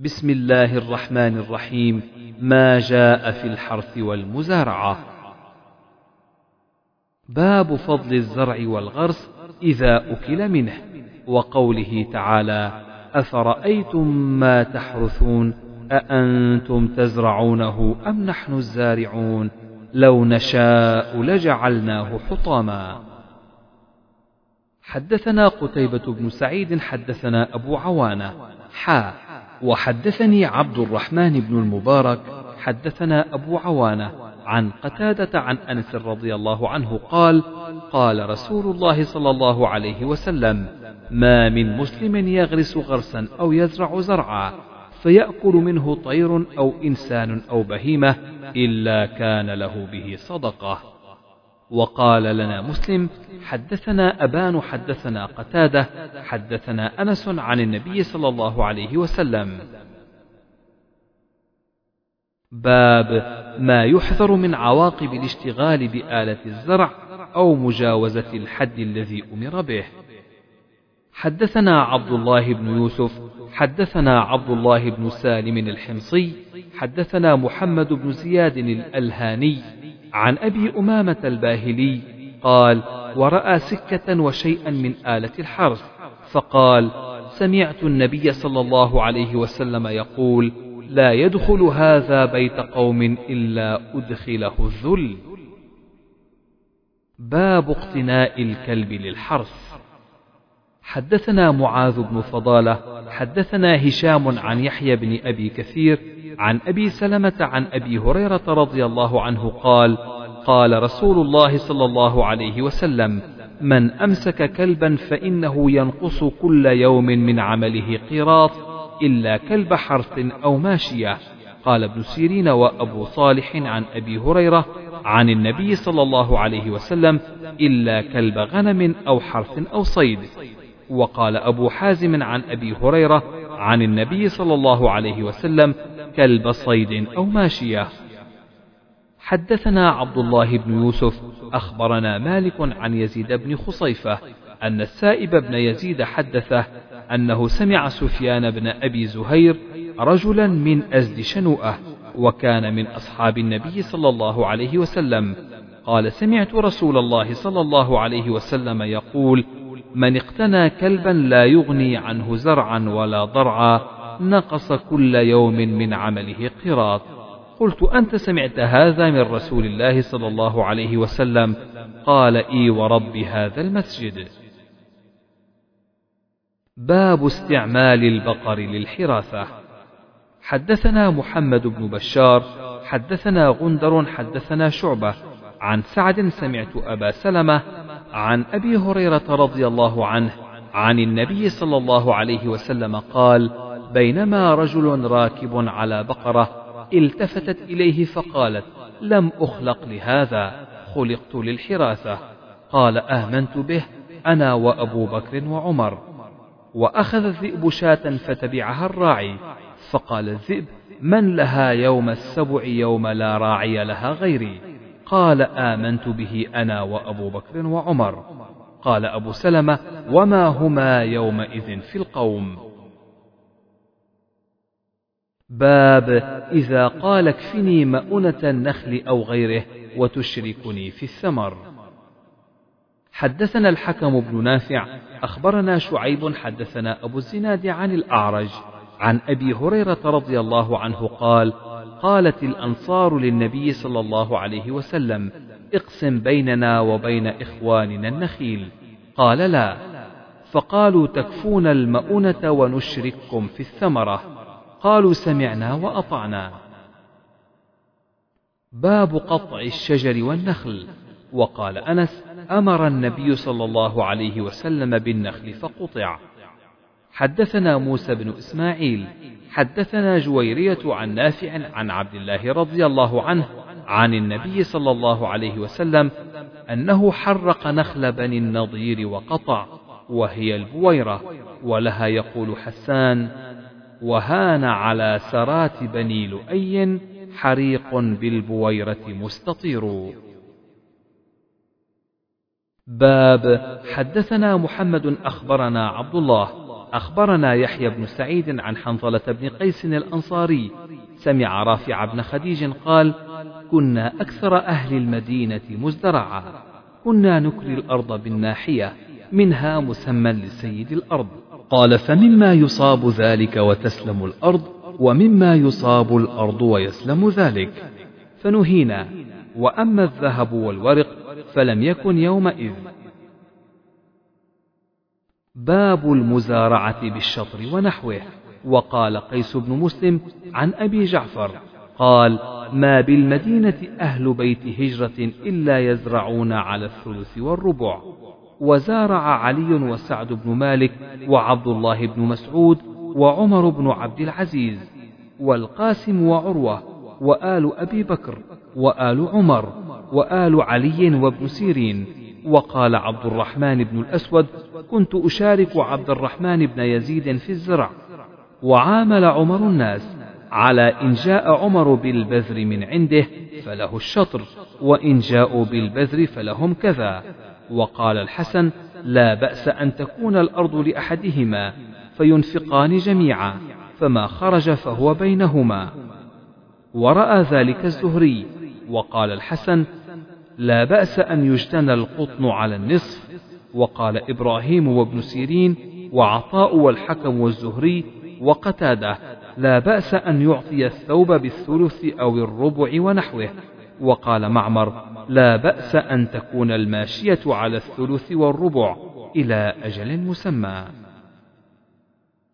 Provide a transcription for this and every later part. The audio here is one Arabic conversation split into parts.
بسم الله الرحمن الرحيم ما جاء في الحرث والمزارعة باب فضل الزرع والغرس إذا أكل منه وقوله تعالى أفرأيتم ما تحرثون أأنتم تزرعونه أم نحن الزارعون لو نشاء لجعلناه حطاما حدثنا قتيبة بن سعيد حدثنا أبو عوانة. حا. وحدثني عبد الرحمن بن المبارك حدثنا أبو عوانة عن قتادة عن أنس رضي الله عنه قال قال رسول الله صلى الله عليه وسلم ما من مسلم يغرس غرسا أو يزرع زرعا فيأكل منه طير أو إنسان أو بهيمة إلا كان له به صدقة. وقال لنا مسلم حدثنا أبان حدثنا قتادة حدثنا أنس عن النبي صلى الله عليه وسلم. باب ما يحذر من عواقب الاشتغال بآلة الزرع أو مجاوزة الحد الذي أمر به. حدثنا عبد الله بن يوسف حدثنا عبد الله بن سالم الحمصي حدثنا محمد بن زياد الألهاني عن أبي أمامة الباهلي قال ورأى سكة وشيئا من آلة الحرث فقال سمعت النبي صلى الله عليه وسلم يقول لا يدخل هذا بيت قوم إلا أدخله الذل. باب اقتناء الكلب للحرث. حدثنا معاذ بن فضالة حدثنا هشام عن يحيى بن أبي كثير عن أبي سلمة عن أبي هريرة رضي الله عنه قال قال رسول الله صلى الله عليه وسلم من أمسك كلبا فإنه ينقص كل يوم من عمله قيراط إلا كلب حرث أو ماشية. قال ابن سيرين وأبو صالح عن أبي هريرة عن النبي صلى الله عليه وسلم إلا كلب غنم أو حرث أو صيد. وقال أبو حازم عن أبي هريرة عن النبي صلى الله عليه وسلم كلب صيد أو ماشية. حدثنا عبد الله بن يوسف أخبرنا مالك عن يزيد بن خصيفة أن السائب بن يزيد حدثه أنه سمع سفيان بن أبي زهير رجلا من أزد شنوءة وكان من أصحاب النبي صلى الله عليه وسلم. قال سمعت رسول الله صلى الله عليه وسلم يقول من اقتنى كلبا لا يغني عنه زرعا ولا ضرعا نقص كل يوم من عمله قراط. قلت أنت سمعت هذا من رسول الله صلى الله عليه وسلم؟ قال إي ورب هذا المسجد. باب استعمال البقر للحراثة حدثنا محمد بن بشار حدثنا غندر حدثنا شعبة. عن سعد سمعت أبا سلمة عن أبي هريرة رضي الله عنه عن النبي صلى الله عليه وسلم قال بينما رجل راكب على بقرة التفتت إليه فقالت لم أخلق لهذا خلقت للحراثة قال آمنت به أنا وأبو بكر وعمر. وأخذ الذئب شاة فتبعها الراعي فقال الذئب من لها يوم السبع يوم لا راعي لها غيري؟ قال آمنت به أنا وأبو بكر وعمر. قال أبو سلمة وما هما يومئذ في القوم؟ باب إذا قال اكفني مؤنة النخل أو غيره وتشركني في الثمر. حدثنا الحكم بن نافع أخبرنا شعيب حدثنا أبو الزناد عن الأعرج عن أبي هريرة رضي الله عنه قال قالت الأنصار للنبي صلى الله عليه وسلم اقسم بيننا وبين إخواننا النخيل. قال لا فقالوا تكفون المؤونة ونشرككم في الثمرة. قالوا سمعنا وأطعنا. باب قطع الشجر والنخل. وقال أنس أمر النبي صلى الله عليه وسلم بالنخل فقطع. حدثنا موسى بن إسماعيل حدثنا جويرية عن نافع عن عبد الله رضي الله عنه عن النبي صلى الله عليه وسلم أنه حرق نخل بني النضير وقطع وهي البويرة ولها يقول حسان وهان على سرات بني لؤي حريق بالبويرة مستطير. باب حدثنا محمد أخبرنا عبد الله أخبرنا يحيى بن سعيد عن حنظلة بن قيس الأنصاري. سمع رافع بن خديج قال كنا أكثر أهل المدينة مزدرعا كنا نكري الأرض بالناحية منها مسمى لسيد الأرض. قال فمما يصاب ذلك وتسلم الأرض ومما يصاب الأرض ويسلم ذلك. فنهينا وأما الذهب والورق فلم يكن يومئذ باب المزارعة بالشطر ونحوه. وقال قيس بن مسلم عن أبي جعفر قال ما بالمدينة أهل بيت هجرة إلا يزرعون على الثلث والربع وزارع علي وسعد بن مالك وعبد الله بن مسعود وعمر بن عبد العزيز والقاسم وعروة وآل أبي بكر وآل عمر وآل علي وابن سيرين. وقال عبد الرحمن بن الأسود كنت أشارك عبد الرحمن بن يزيد في الزرع وعامل عمر الناس على إن جاء عمر بالبذر من عنده فله الشطر وإن جاءوا بالبذر فلهم كذا. وقال الحسن لا بأس أن تكون الأرض لأحدهما فينفقان جميعا فما خرج فهو بينهما. ورأى ذلك الزهري وقال الحسن لا بأس أن يجتنى القطن على النصف وقال إبراهيم وابن سيرين وعطاء والحكم والزهري وقتاده لا بأس أن يعطي الثوب بالثلث أو الربع ونحوه وقال معمر لا بأس أن تكون الماشية على الثلث والربع إلى أجل مسمى.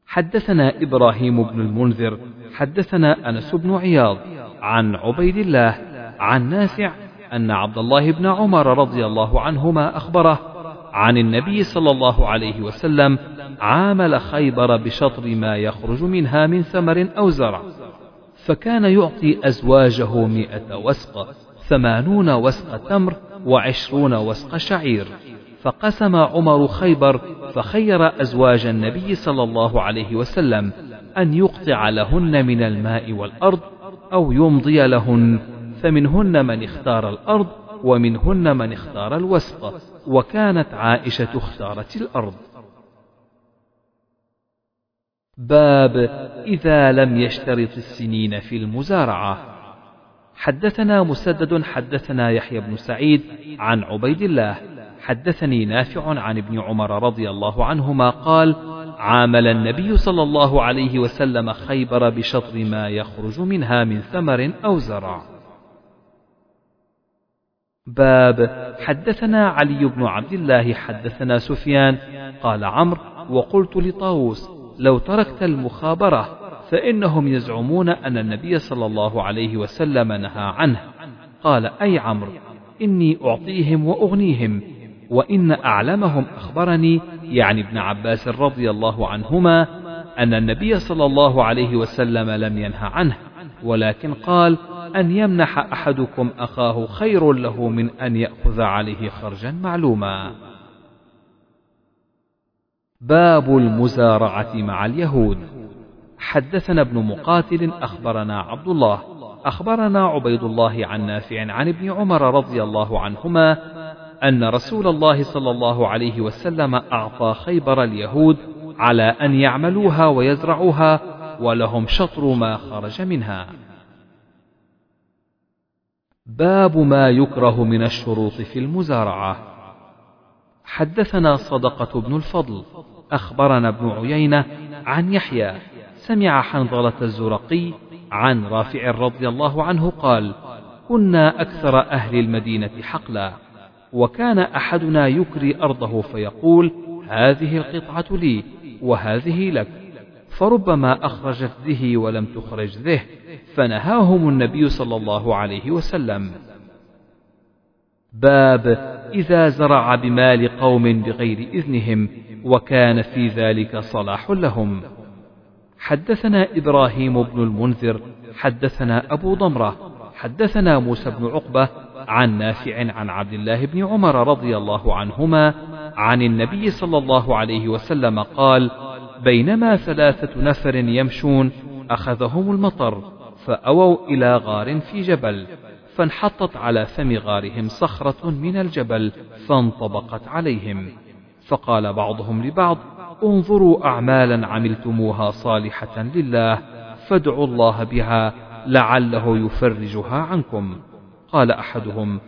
حدثنا إبراهيم بن المنذر حدثنا أنس بن عياض عن عبيد الله عن نافع أن عبد الله بن عمر رضي الله عنهما أخبره عن النبي صلى الله عليه وسلم عامل خيبر بشطر ما يخرج منها من ثمر أو زرع فكان يعطي أزواجه مئة وسق ثمانون وسق تمر وعشرون وسق شعير فقسم عمر خيبر فخير أزواج النبي صلى الله عليه وسلم أن يقطع لهن من الماء والأرض أو يمضي لهن فمنهن من اختار الأرض ومنهن من اختار الوسط وكانت عائشة اختارت الأرض. باب إذا لم يشترط السنين في المزارعة. حدثنا مسدد حدثنا يحيى بن سعيد عن عبيد الله. حدثني نافع عن ابن عمر رضي الله عنهما قال عامل النبي صلى الله عليه وسلم خيبر بشطر ما يخرج منها من ثمر أو زرع. باب حدثنا علي بن عبد الله حدثنا سفيان قال عمرو وقلت لطاووس لو تركت المخابرة فإنهم يزعمون أن النبي صلى الله عليه وسلم نهى عنه. قال أي عمرو إني أعطيهم وأغنيهم وإن أعلمهم أخبرني يعني ابن عباس رضي الله عنهما أن النبي صلى الله عليه وسلم لم ينه عنه. ولكن قال أن يمنح أحدكم أخاه خير له من أن يأخذ عليه خرجا معلوما. باب المزارعة مع اليهود. حدثنا ابن مقاتل أخبرنا عبد الله أخبرنا عبيد الله عن نافع عن ابن عمر رضي الله عنهما أن رسول الله صلى الله عليه وسلم أعطى خيبر اليهود على أن يعملوها ويزرعوها ولهم شطر ما خرج منها. باب ما يكره من الشروط في المزارعة. حدثنا صدقة بن الفضل، أخبرنا ابن عيينة عن يحيى، سمع حنظلة الزرقي عن رافع رضي الله عنه قال: كنا أكثر أهل المدينة حقلا، وكان أحدنا يكري أرضه فيقول: هذه القطعة لي، وهذه لك، فربما أخرجت ذه ولم تخرج ذه فنهاهم النبي صلى الله عليه وسلم. باب إذا زرع بمال قوم بغير إذنهم وكان في ذلك صلاح لهم. حدثنا إبراهيم بن المنذر حدثنا أبو ضمرة حدثنا موسى بن عقبة عن نافع عن عبد الله بن عمر رضي الله عنهما عن النبي صلى الله عليه وسلم قال بينما ثلاثة نفر يمشون أخذهم المطر فأووا إلى غار في جبل فانحطت على فم غارهم صخرة من الجبل فانطبقت عليهم. فقال بعضهم لبعض انظروا أعمالا عملتموها صالحة لله فادعوا الله بها لعله يفرجها عنكم. قال أحدهم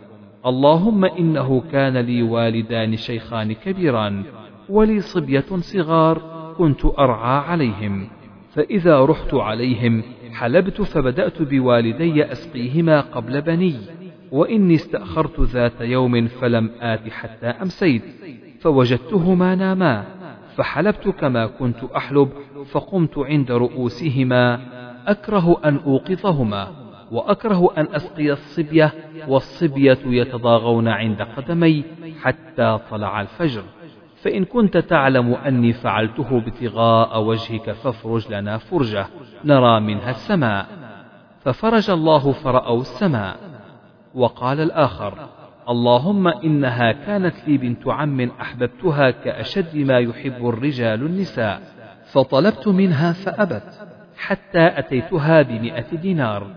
اللهم إنه كان لي والدان شيخان كبيران ولي صبية صغار كنت أرعى عليهم فإذا رحت عليهم حلبت فبدأت بوالدي أسقيهما قبل بني وإني استأخرت ذات يوم فلم آت حتى أمسيت فوجدتهما ناما فحلبت كما كنت أحلب فقمت عند رؤوسهما أكره أن أوقظهما وأكره أن أسقي الصبية والصبية يتضاغون عند قدمي حتى طلع الفجر. فإن كنت تعلم أني فعلته ابتغاء وجهك فافرج لنا فرجة نرى منها السماء. ففرج الله فرأوا السماء. وقال الآخر اللهم إنها كانت لي بنت عم أحببتها كأشد ما يحب الرجال النساء فطلبت منها فأبت حتى أتيتها بمئة دينار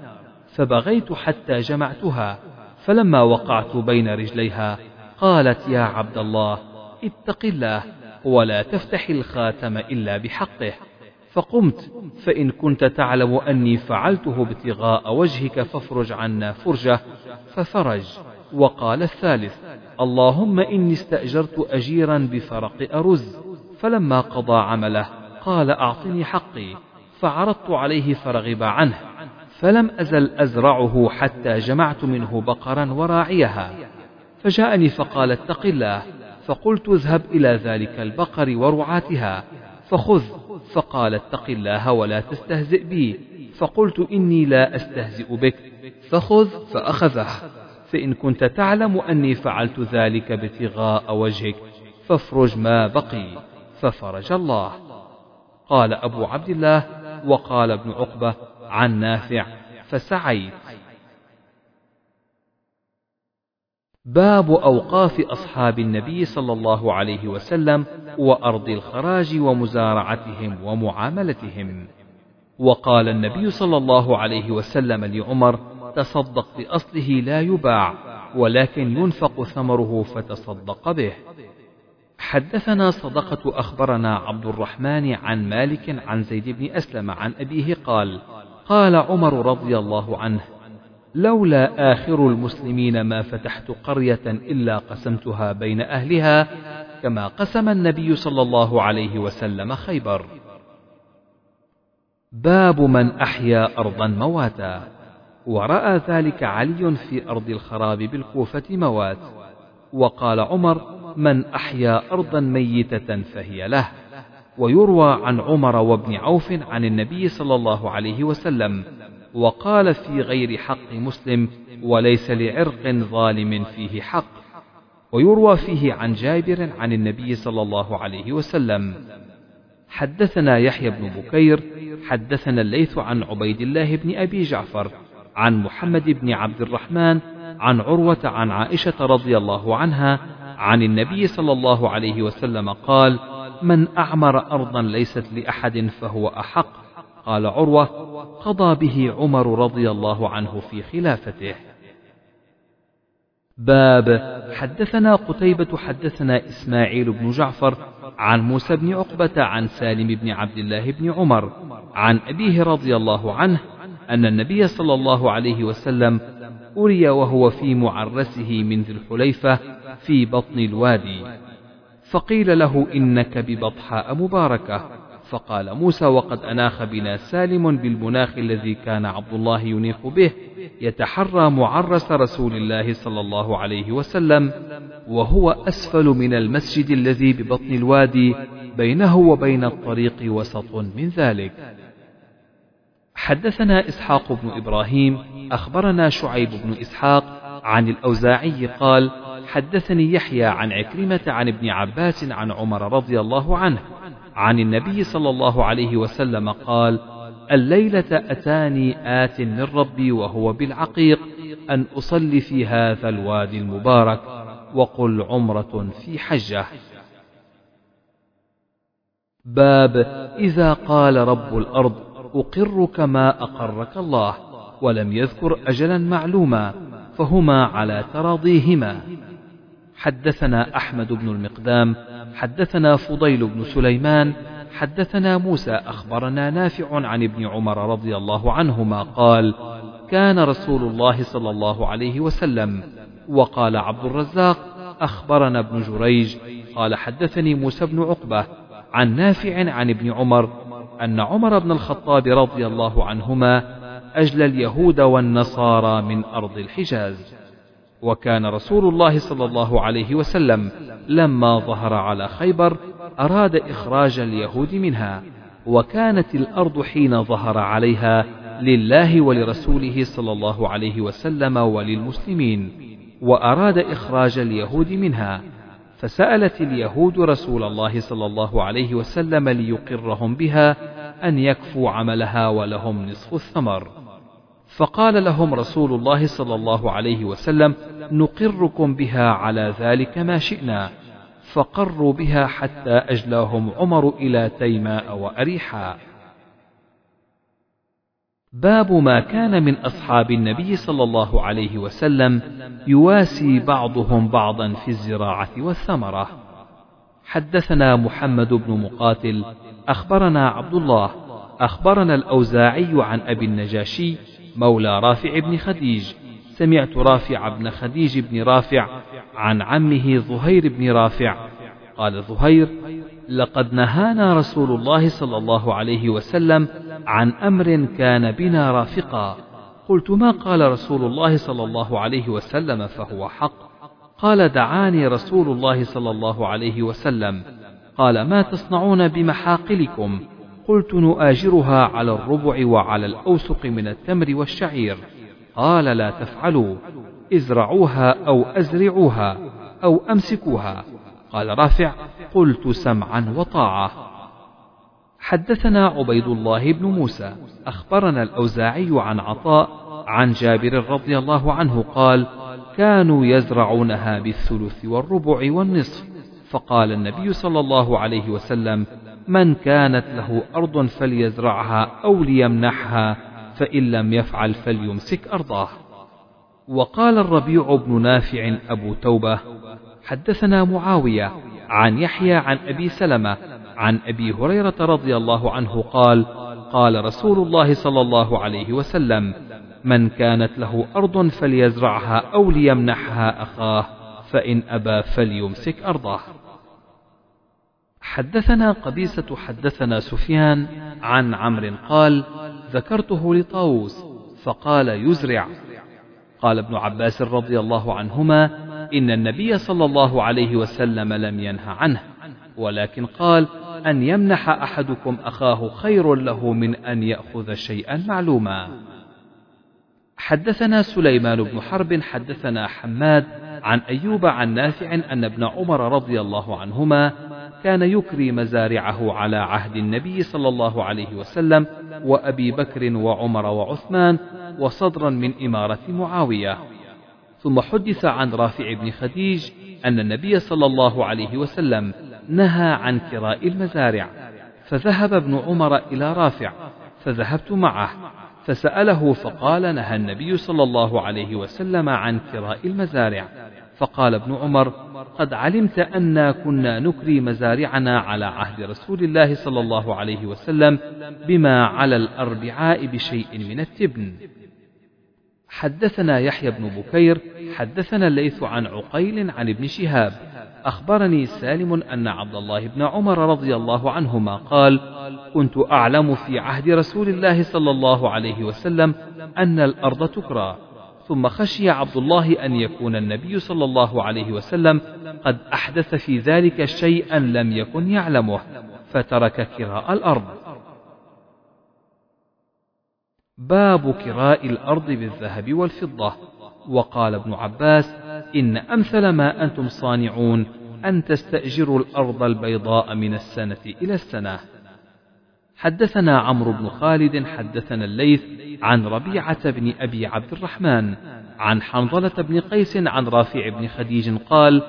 فبغيت حتى جمعتها فلما وقعت بين رجليها قالت يا عبد الله اتق الله ولا تفتح الخاتم إلا بحقه. فقمت فإن كنت تعلم أني فعلته ابتغاء وجهك فافرج عنا فرجة. ففرج. وقال الثالث اللهم إني استأجرت أجيرا بفرق أرز. فلما قضى عمله قال أعطني حقي. فعرضت عليه فرغب عنه. فلم أزل أزرعه حتى جمعت منه بقرا وراعيها. فجاءني فقال اتق الله. فقلت اذهب إلى ذلك البقر ورعاتها فخذ. فقال اتق الله ولا تستهزئ بي. فقلت إني لا أستهزئ بك. فخذ فأخذه. فإن كنت تعلم أني فعلت ذلك ابتغاء وجهك. فافرج ما بقي. ففرج الله. قال أبو عبد الله وقال ابن عقبة عن نافع. فسعيت. باب أوقاف أصحاب النبي صلى الله عليه وسلم وأرض الخراج ومزارعتهم ومعاملتهم. وقال النبي صلى الله عليه وسلم لعمر تصدق بأصله لا يباع ولكن ينفق ثمره فتصدق به. حدثنا صدقة أخبرنا عبد الرحمن عن مالك عن زيد بن أسلم عن أبيه قال قال عمر رضي الله عنه لولا آخر المسلمين ما فتحت قرية إلا قسمتها بين أهلها كما قسم النبي صلى الله عليه وسلم خيبر. باب من أحيا أرضا مواتا ورأى ذلك علي في أرض الخراب بالكوفة موات. وقال عمر من أحيا أرضا ميتة فهي له ويروى عن عمر وابن عوف عن النبي صلى الله عليه وسلم. وقال في غير حق مسلم وليس لعرق ظالم فيه حق. ويروى فيه عن جابر عن النبي صلى الله عليه وسلم. حدثنا يحيى بن بكير حدثنا الليث عن عبيد الله بن أبي جعفر عن محمد بن عبد الرحمن عن عروة عن عائشة رضي الله عنها عن النبي صلى الله عليه وسلم قال من أعمر أرضا ليست لأحد فهو أحق قال عروة قضى به عمر رضي الله عنه في خلافته. باب حدثنا قتيبة حدثنا إسماعيل بن جعفر عن موسى بن عقبة عن سالم بن عبد الله بن عمر عن أبيه رضي الله عنه أن النبي صلى الله عليه وسلم أري وهو في معرسه من ذي الحليفة في بطن الوادي فقيل له إنك ببطحاء مباركة. فقال موسى وقد أناخ بنا سالم بالمناخ الذي كان عبد الله ينيخ به يتحرى معرس رسول الله صلى الله عليه وسلم وهو أسفل من المسجد الذي ببطن الوادي بينه وبين الطريق وسط من ذلك. حدثنا إسحاق بن إبراهيم أخبرنا شعيب بن إسحاق عن الأوزاعي قال حدثني يحيى عن عكرمة عن ابن عباس عن عمر رضي الله عنه عن النبي صلى الله عليه وسلم قال الليلة أتاني آت من ربي وهو بالعقيق أن أصلي في هذا الوادي المبارك وقل عمرة في حجة. باب إذا قال رب الأرض أقرك ما أقرك الله ولم يذكر أجلا معلوما فهما على تراضيهما. حدثنا أحمد بن المقدام حدثنا فضيل بن سليمان حدثنا موسى أخبرنا نافع عن ابن عمر رضي الله عنهما قال كان رسول الله صلى الله عليه وسلم وقال عبد الرزاق أخبرنا ابن جريج قال حدثني موسى بن عقبة عن نافع عن ابن عمر أن عمر بن الخطاب رضي الله عنهما أجلى اليهود والنصارى من أرض الحجاز. وكان رسول الله صلى الله عليه وسلم لما ظهر على خيبر أراد إخراج اليهود منها وكانت الأرض حين ظهر عليها لله ولرسوله صلى الله عليه وسلم وللمسلمين وأراد إخراج اليهود منها فسألت اليهود رسول الله صلى الله عليه وسلم ليقرهم بها أن يكفوا عملها ولهم نصف الثمر. فقال لهم رسول الله صلى الله عليه وسلم نقركم بها على ذلك ما شئنا. فقروا بها حتى أجلاهم عمر إلى تيماء وأريحا. باب ما كان من أصحاب النبي صلى الله عليه وسلم يواسي بعضهم بعضا في الزراعة والثمرة. حدثنا محمد بن مقاتل أخبرنا عبد الله أخبرنا الأوزاعي عن أبي النجاشي مولى رافع بن خديج. سمعت رافع بن خديج بن رافع عن عمه ظهير بن رافع. قال ظهير لقد نهانا رسول الله صلى الله عليه وسلم عن أمر كان بنا رافقا. قلت ما قال رسول الله صلى الله عليه وسلم فهو حق؟ قال دعاني رسول الله صلى الله عليه وسلم. قال ما تصنعون بمحاقلكم؟ قلت نؤاجرها على الربع وعلى الأوسق من التمر والشعير. قال لا تفعلوا ازرعوها أو أزرعوها أو أمسكوها. قال رافع قلت سمعا وطاعة. حدثنا عبيد الله بن موسى أخبرنا الأوزاعي عن عطاء عن جابر رضي الله عنه قال كانوا يزرعونها بالثلث والربع والنصف. فقال النبي صلى الله عليه وسلم من كانت له أرض فليزرعها أو ليمنحها فإن لم يفعل فليمسك أرضه وقال الربيع بن نافع أبو توبة حدثنا معاوية عن يحيى عن أبي سلمة عن أبي هريرة رضي الله عنه قال قال رسول الله صلى الله عليه وسلم من كانت له أرض فليزرعها أو ليمنحها أخاه فإن أبى فليمسك أرضه حدثنا قبيسة حدثنا سفيان عن عمرو قال ذكرته لطاووس فقال يزرع. قال ابن عباس رضي الله عنهما إن النبي صلى الله عليه وسلم لم ينه عنه ولكن قال أن يمنح أحدكم أخاه خير له من أن يأخذ شيئا معلوما. حدثنا سليمان بن حرب حدثنا حماد عن أيوب عن نافع أن ابن عمر رضي الله عنهما كان يكري مزارعه على عهد النبي صلى الله عليه وسلم وأبي بكر وعمر وعثمان وصدرا من إمارة معاوية. ثم حدث عن رافع بن خديج أن النبي صلى الله عليه وسلم نهى عن كراء المزارع فذهب ابن عمر إلى رافع فذهبت معه فسأله فقال نهى النبي صلى الله عليه وسلم عن كراء المزارع فقال ابن عمر قد علمت أنا كنا نكري مزارعنا على عهد رسول الله صلى الله عليه وسلم بما على الأربعاء بشيء من التبن. حدثنا يحيى بن بكير حدثنا الليث عن عقيل عن ابن شهاب. أخبرني سالم أن عبد الله بن عمر رضي الله عنهما قال كنت أعلم في عهد رسول الله صلى الله عليه وسلم أن الأرض تكرى. ثم خشي عبد الله أن يكون النبي صلى الله عليه وسلم قد أحدث في ذلك شيئا لم يكن يعلمه فترك كراء الأرض. باب كراء الأرض بالذهب والفضة. وقال ابن عباس إن أمثل ما أنتم صانعون أن تستأجروا الأرض البيضاء من السنة إلى السنة. حدثنا عمرو بن خالد حدثنا الليث عن ربيعة بن أبي عبد الرحمن عن حنظلة بن قيس عن رافع بن خديج قال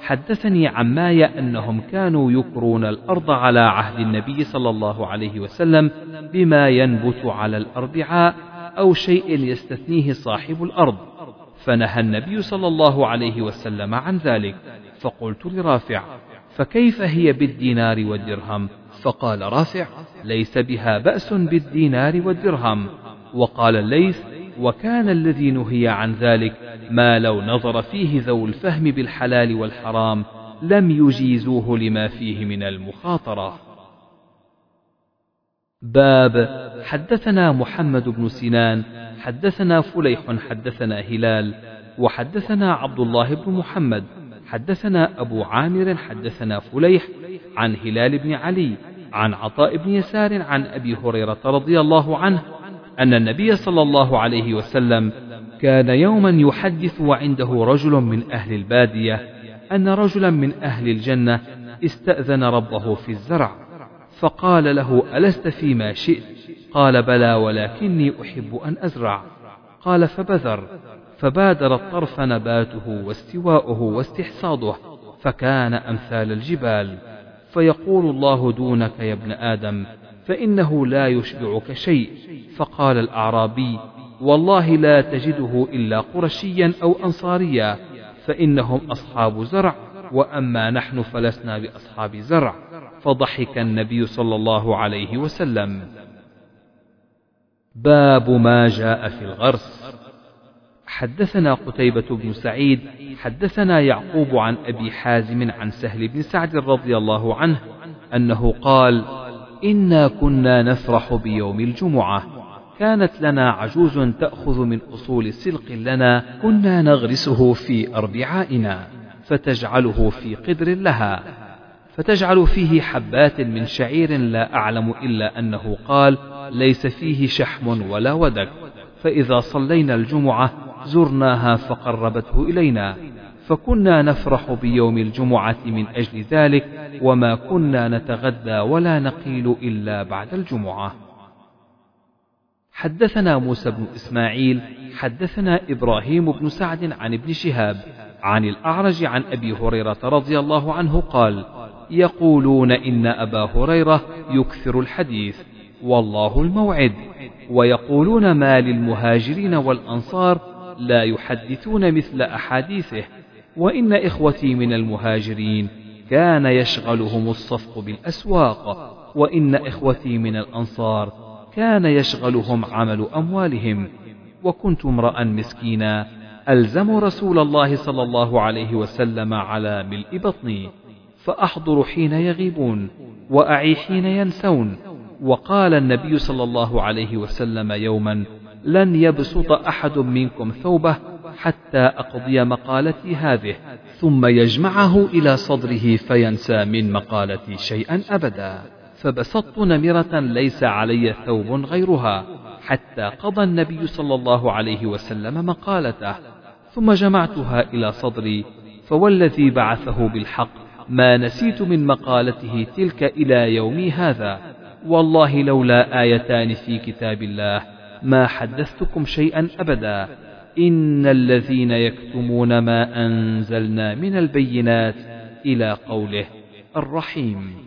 حدثني عماي أنهم كانوا يكرون الأرض على عهد النبي صلى الله عليه وسلم بما ينبت على الأربعاء أو شيء يستثنيه صاحب الأرض فنهى النبي صلى الله عليه وسلم عن ذلك فقلت لرافع فكيف هي بالدينار والدرهم؟ فقال رافع ليس بها بأس بالدينار والدرهم. وقال الليث وكان الذي نهي عن ذلك ما لو نظر فيه ذو الفهم بالحلال والحرام لم يجيزوه لما فيه من المخاطرة. باب حدثنا محمد بن سنان حدثنا فليح حدثنا هلال وحدثنا عبد الله بن محمد. حدثنا أبو عامر حدثنا فليح عن هلال بن علي عن عطاء بن يسار عن أبي هريرة رضي الله عنه أن النبي صلى الله عليه وسلم كان يوما يحدث وعنده رجل من أهل البادية أن رجلا من أهل الجنة استأذن ربه في الزرع فقال له ألست فيما شئت؟ قال بلى ولكني أحب أن أزرع. قال فبذر. فبادر الطرف نباته واستواؤه واستحصاده فكان أمثال الجبال. فيقول الله دونك يا ابن آدم فإنه لا يشبعك شيء. فقال الأعرابي والله لا تجده إلا قرشيا أو أنصاريا فإنهم أصحاب زرع وأما نحن فلسنا بأصحاب زرع. فضحك النبي صلى الله عليه وسلم. باب ما جاء في الغرس. حدثنا قتيبة بن سعيد حدثنا يعقوب عن أبي حازم عن سهل بن سعد رضي الله عنه أنه قال إنا كنا نفرح بيوم الجمعة كانت لنا عجوز تأخذ من أصول سلق لنا كنا نغرسه في أربعائنا فتجعله في قدر لها فتجعل فيه حبات من شعير لا أعلم إلا أنه قال ليس فيه شحم ولا ودك فإذا صلينا الجمعة زرناها فقربته إلينا فكنا نفرح بيوم الجمعة من أجل ذلك وما كنا نتغدى ولا نقيل إلا بعد الجمعة. حدثنا موسى بن إسماعيل حدثنا إبراهيم بن سعد عن ابن شهاب عن الأعرج عن أبي هريرة رضي الله عنه قال يقولون إن أبا هريرة يكثر الحديث والله الموعد ويقولون ما للمهاجرين والأنصار لا يحدثون مثل أحاديثه وإن إخوتي من المهاجرين كان يشغلهم الصفق بالأسواق وإن إخوتي من الأنصار كان يشغلهم عمل أموالهم. وكنت امرأ مسكينا ألزم رسول الله صلى الله عليه وسلم على ملء بطني فأحضر حين يغيبون وأعي حين ينسون. وقال النبي صلى الله عليه وسلم يوما لن يبسط أحد منكم ثوبه حتى أقضي مقالتي هذه ثم يجمعه إلى صدره فينسى من مقالتي شيئا أبدا. فبسطت نمرة ليس علي ثوب غيرها حتى قضى النبي صلى الله عليه وسلم مقالته ثم جمعتها إلى صدري فوالذي بعثه بالحق ما نسيت من مقالته تلك إلى يومي هذا. والله لولا آيتان في كتاب الله ما حدثتكم شيئا أبدا. إن الذين يكتمون ما أنزلنا من البينات إلى قوله الرحيم.